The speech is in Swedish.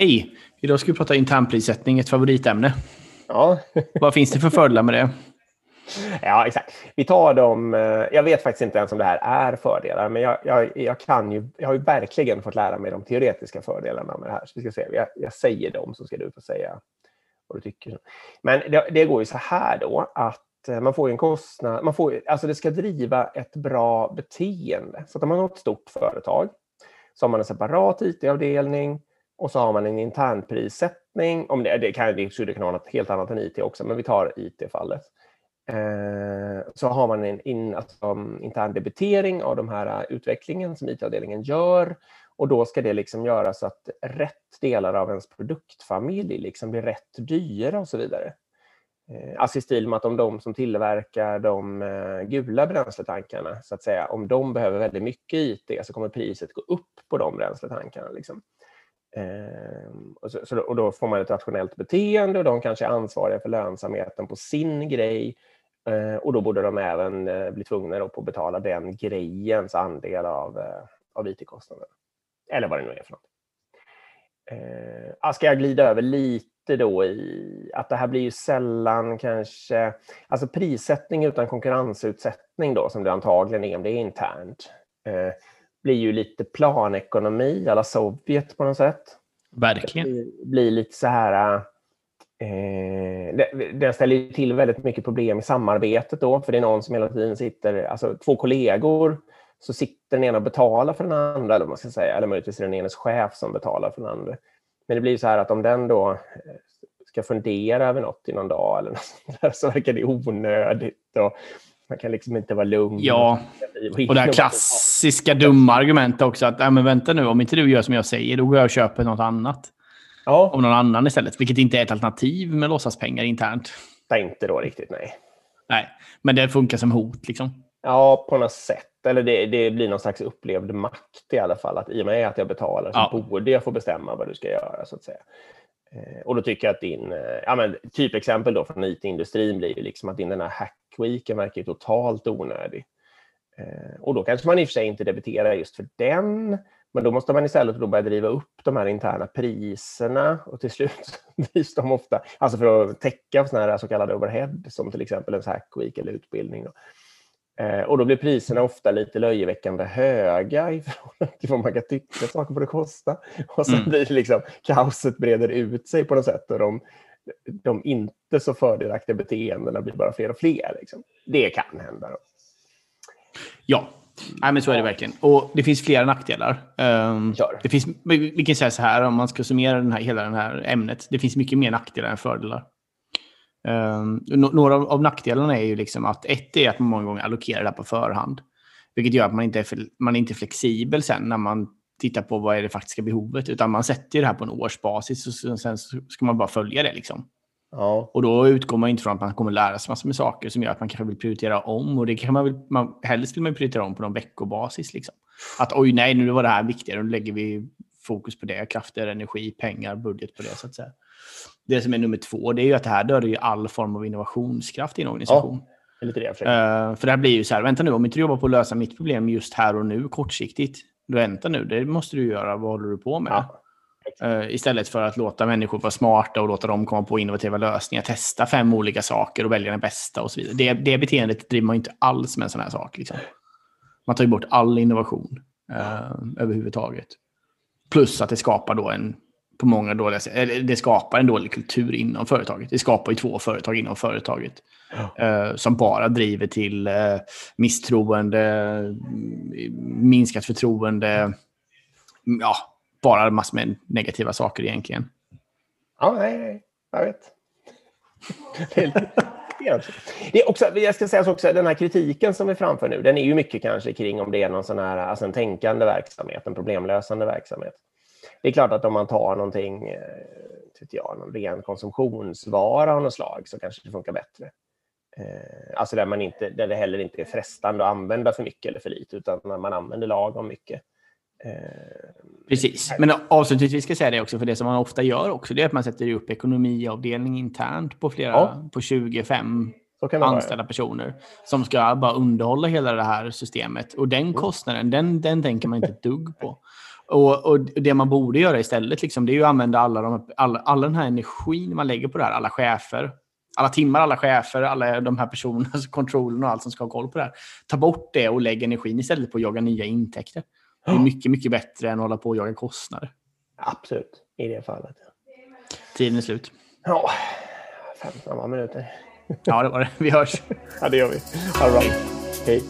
Hej! Idag ska vi prata internprissättning, ett favoritämne. Ja. Vad finns det för fördelar med det? Ja, exakt. Vi tar dem. eh, Jag vet faktiskt inte ens om det här är fördelar, men jag, jag, jag, kan ju, jag har ju verkligen fått lära mig de teoretiska fördelarna med det här. Så vi ska se. Jag, jag säger dem så ska du få säga vad du tycker. Men det, det går ju så här då att eh, man får ju en kostnad. Man får, alltså det ska driva ett bra beteende. Så att om man har ett stort företag så har man en separat IT-avdelning och så har man en intern prissättning. Om det, det, kan, det skulle kunna vara något helt annat än IT också, men vi tar IT-fallet. Eh, så har man en in, alltså, intern debitering av de här eh, utvecklingen som IT-avdelningen gör. Och då ska det liksom göra så att rätt delar av ens produktfamilj liksom blir rätt dyra och så vidare. Eh, alltså i stil med att om de som tillverkar de eh, gula bränsletankarna, så att säga, om de behöver väldigt mycket IT så kommer priset gå upp på de bränsletankarna. Liksom. Ehm, och, så, då- och då får man ett rationellt beteende och de kanske är ansvariga för lönsamheten på sin grej. Ehm, och då borde de även eh, bli tvungna då på att betala den grejens andel av, eh, av IT-kostnaden. Eller vad det nu är för något. Eh, ska jag glida över lite då i att det här blir ju sällan kanske, alltså prissättning utan konkurrensutsättning då som det antagligen är om det är internt, eh, blir ju lite planekonomi alla Sovjet på något sätt Verkligen. blir, blir lite så här... Eh, det, det ställer ju till väldigt mycket problem i samarbetet då, för det är någon som hela tiden sitter, alltså två kollegor, så sitter den ena och betalar för den andra, eller man ska säga, eller möjligtvis är det den enes chef som betalar för den andra. Men det blir så här att om den då eh, ska fundera över något i någon dag eller något så verkar det onödigt och man kan liksom inte vara lugn. Ja, och det här klassiska dumma argumentet också att Nej, men vänta nu, om inte du gör som jag säger, då går jag och köper något annat. Ja, Om någon annan istället, vilket inte är ett alternativ med låtsaspengar internt. det är inte då riktigt, nej. Nej, men det funkar som hot liksom. Ja, på något sätt. Eller det, det blir någon slags upplevd makt i alla fall. Att I och med att jag betalar så Ja. borde jag få bestämma vad du ska göra. så att säga. Eh, och då tycker jag att din, eh, ja men typexempel då från IT-industrin blir ju liksom att din den här hackweeken verkar ju totalt onödig. Eh, och då kanske man i och för sig inte debiterar just för den, men då måste man istället då börja driva upp de här interna priserna och till slut drivs de ofta, alltså för att täcka sådana här så kallade overhead som till exempel en hackweek eller utbildning. Då. Eh, och då blir priserna ofta lite löjeväckande höga i förhållande till vad man kan tycka att saker borde kosta. Och sen Mm. blir det liksom, kaoset breder ut sig på något sätt och de, de inte så fördelaktiga beteendena blir bara fler och fler. Liksom. Det kan hända. Då. Ja, Nej, men så är det verkligen. Och det finns flera nackdelar. Kör. det finns, vi kan säga så här, om man ska summera den här, hela det här ämnet. Det finns mycket mer nackdelar än fördelar. Um, några av, nackdelarna är ju liksom att ett är att man många gånger allokerar det här på förhand. Vilket gör att man inte är, man är inte flexibel sen när man tittar på vad är det faktiska behovet. Utan man sätter det här på en årsbasis och sen ska man bara följa det. Liksom. Ja. Och då utgår man inte från att man kommer lära sig massor med saker som gör att man kanske vill prioritera om. Och det kan man, väl, man helst vill man prioritera om på någon veckobasis. Liksom. Att oj, nej, nu var det här viktigare. Nu lägger vi fokus på det. Krafter, energi, pengar, budget på det. så att säga. Det som är nummer två, det är ju att det här dödar ju all form av innovationskraft i en organisation. Det är lite det jag försöker. Eh, för det här blir ju så här, vänta nu, om inte du jobbar på att lösa mitt problem just här och nu kortsiktigt, då vänta nu, det måste du göra, vad håller du på med? Ja. Eh, istället för att låta människor vara smarta och låta dem komma på innovativa lösningar, testa fem olika saker och välja den bästa och så vidare. Det, det beteendet driver man inte alls med en sån här sak. Liksom. Man tar ju bort all innovation eh, överhuvudtaget. Plus att det skapar då en, på många dåliga sätt, eller det skapar en dålig kultur inom företaget. Det skapar ju två företag inom företaget. eh, som bara driver till eh, misstroende, minskat förtroende, ja, bara massor med negativa saker egentligen. Ja, nej, nej, jag vet. Det är, lite- det också- det är också, jag ska säga så också, den här kritiken som vi framför nu, den är ju mycket kanske kring om det är någon sån här, alltså en tänkande verksamhet, en problemlösande verksamhet. Det är klart att om man tar någonting, eh, jag, någon ren konsumtionsvara av något slag så kanske det funkar bättre. Eh, alltså där, man inte, där det heller inte är frestande att använda för mycket eller för lite, utan man använder lagom mycket. Eh, Precis. Men avslutningsvis ska jag säga det också, för det som man ofta gör också, det är att man sätter upp ekonomiavdelning internt på flera, Ja. på 25 Så kan det vara. anställda personer som ska bara underhålla hela det här systemet. Och den kostnaden, den, den tänker man inte ett dugg på. Och, och det man borde göra istället liksom, det är att använda alla, de, alla, all den här energin man lägger på det här. Alla chefer, alla timmar, alla chefer, alla de här personerna, kontrollen och allt som ska ha koll på det här. Ta bort det och lägg energin istället på att jaga nya intäkter. Det är mycket, mycket bättre än att hålla på och jaga kostnader. Absolut, i det fallet. Tiden är slut. Ja, 15 minuter. Ja, det var det. Vi hörs. Ja, det gör vi. Ha det bra. Hej.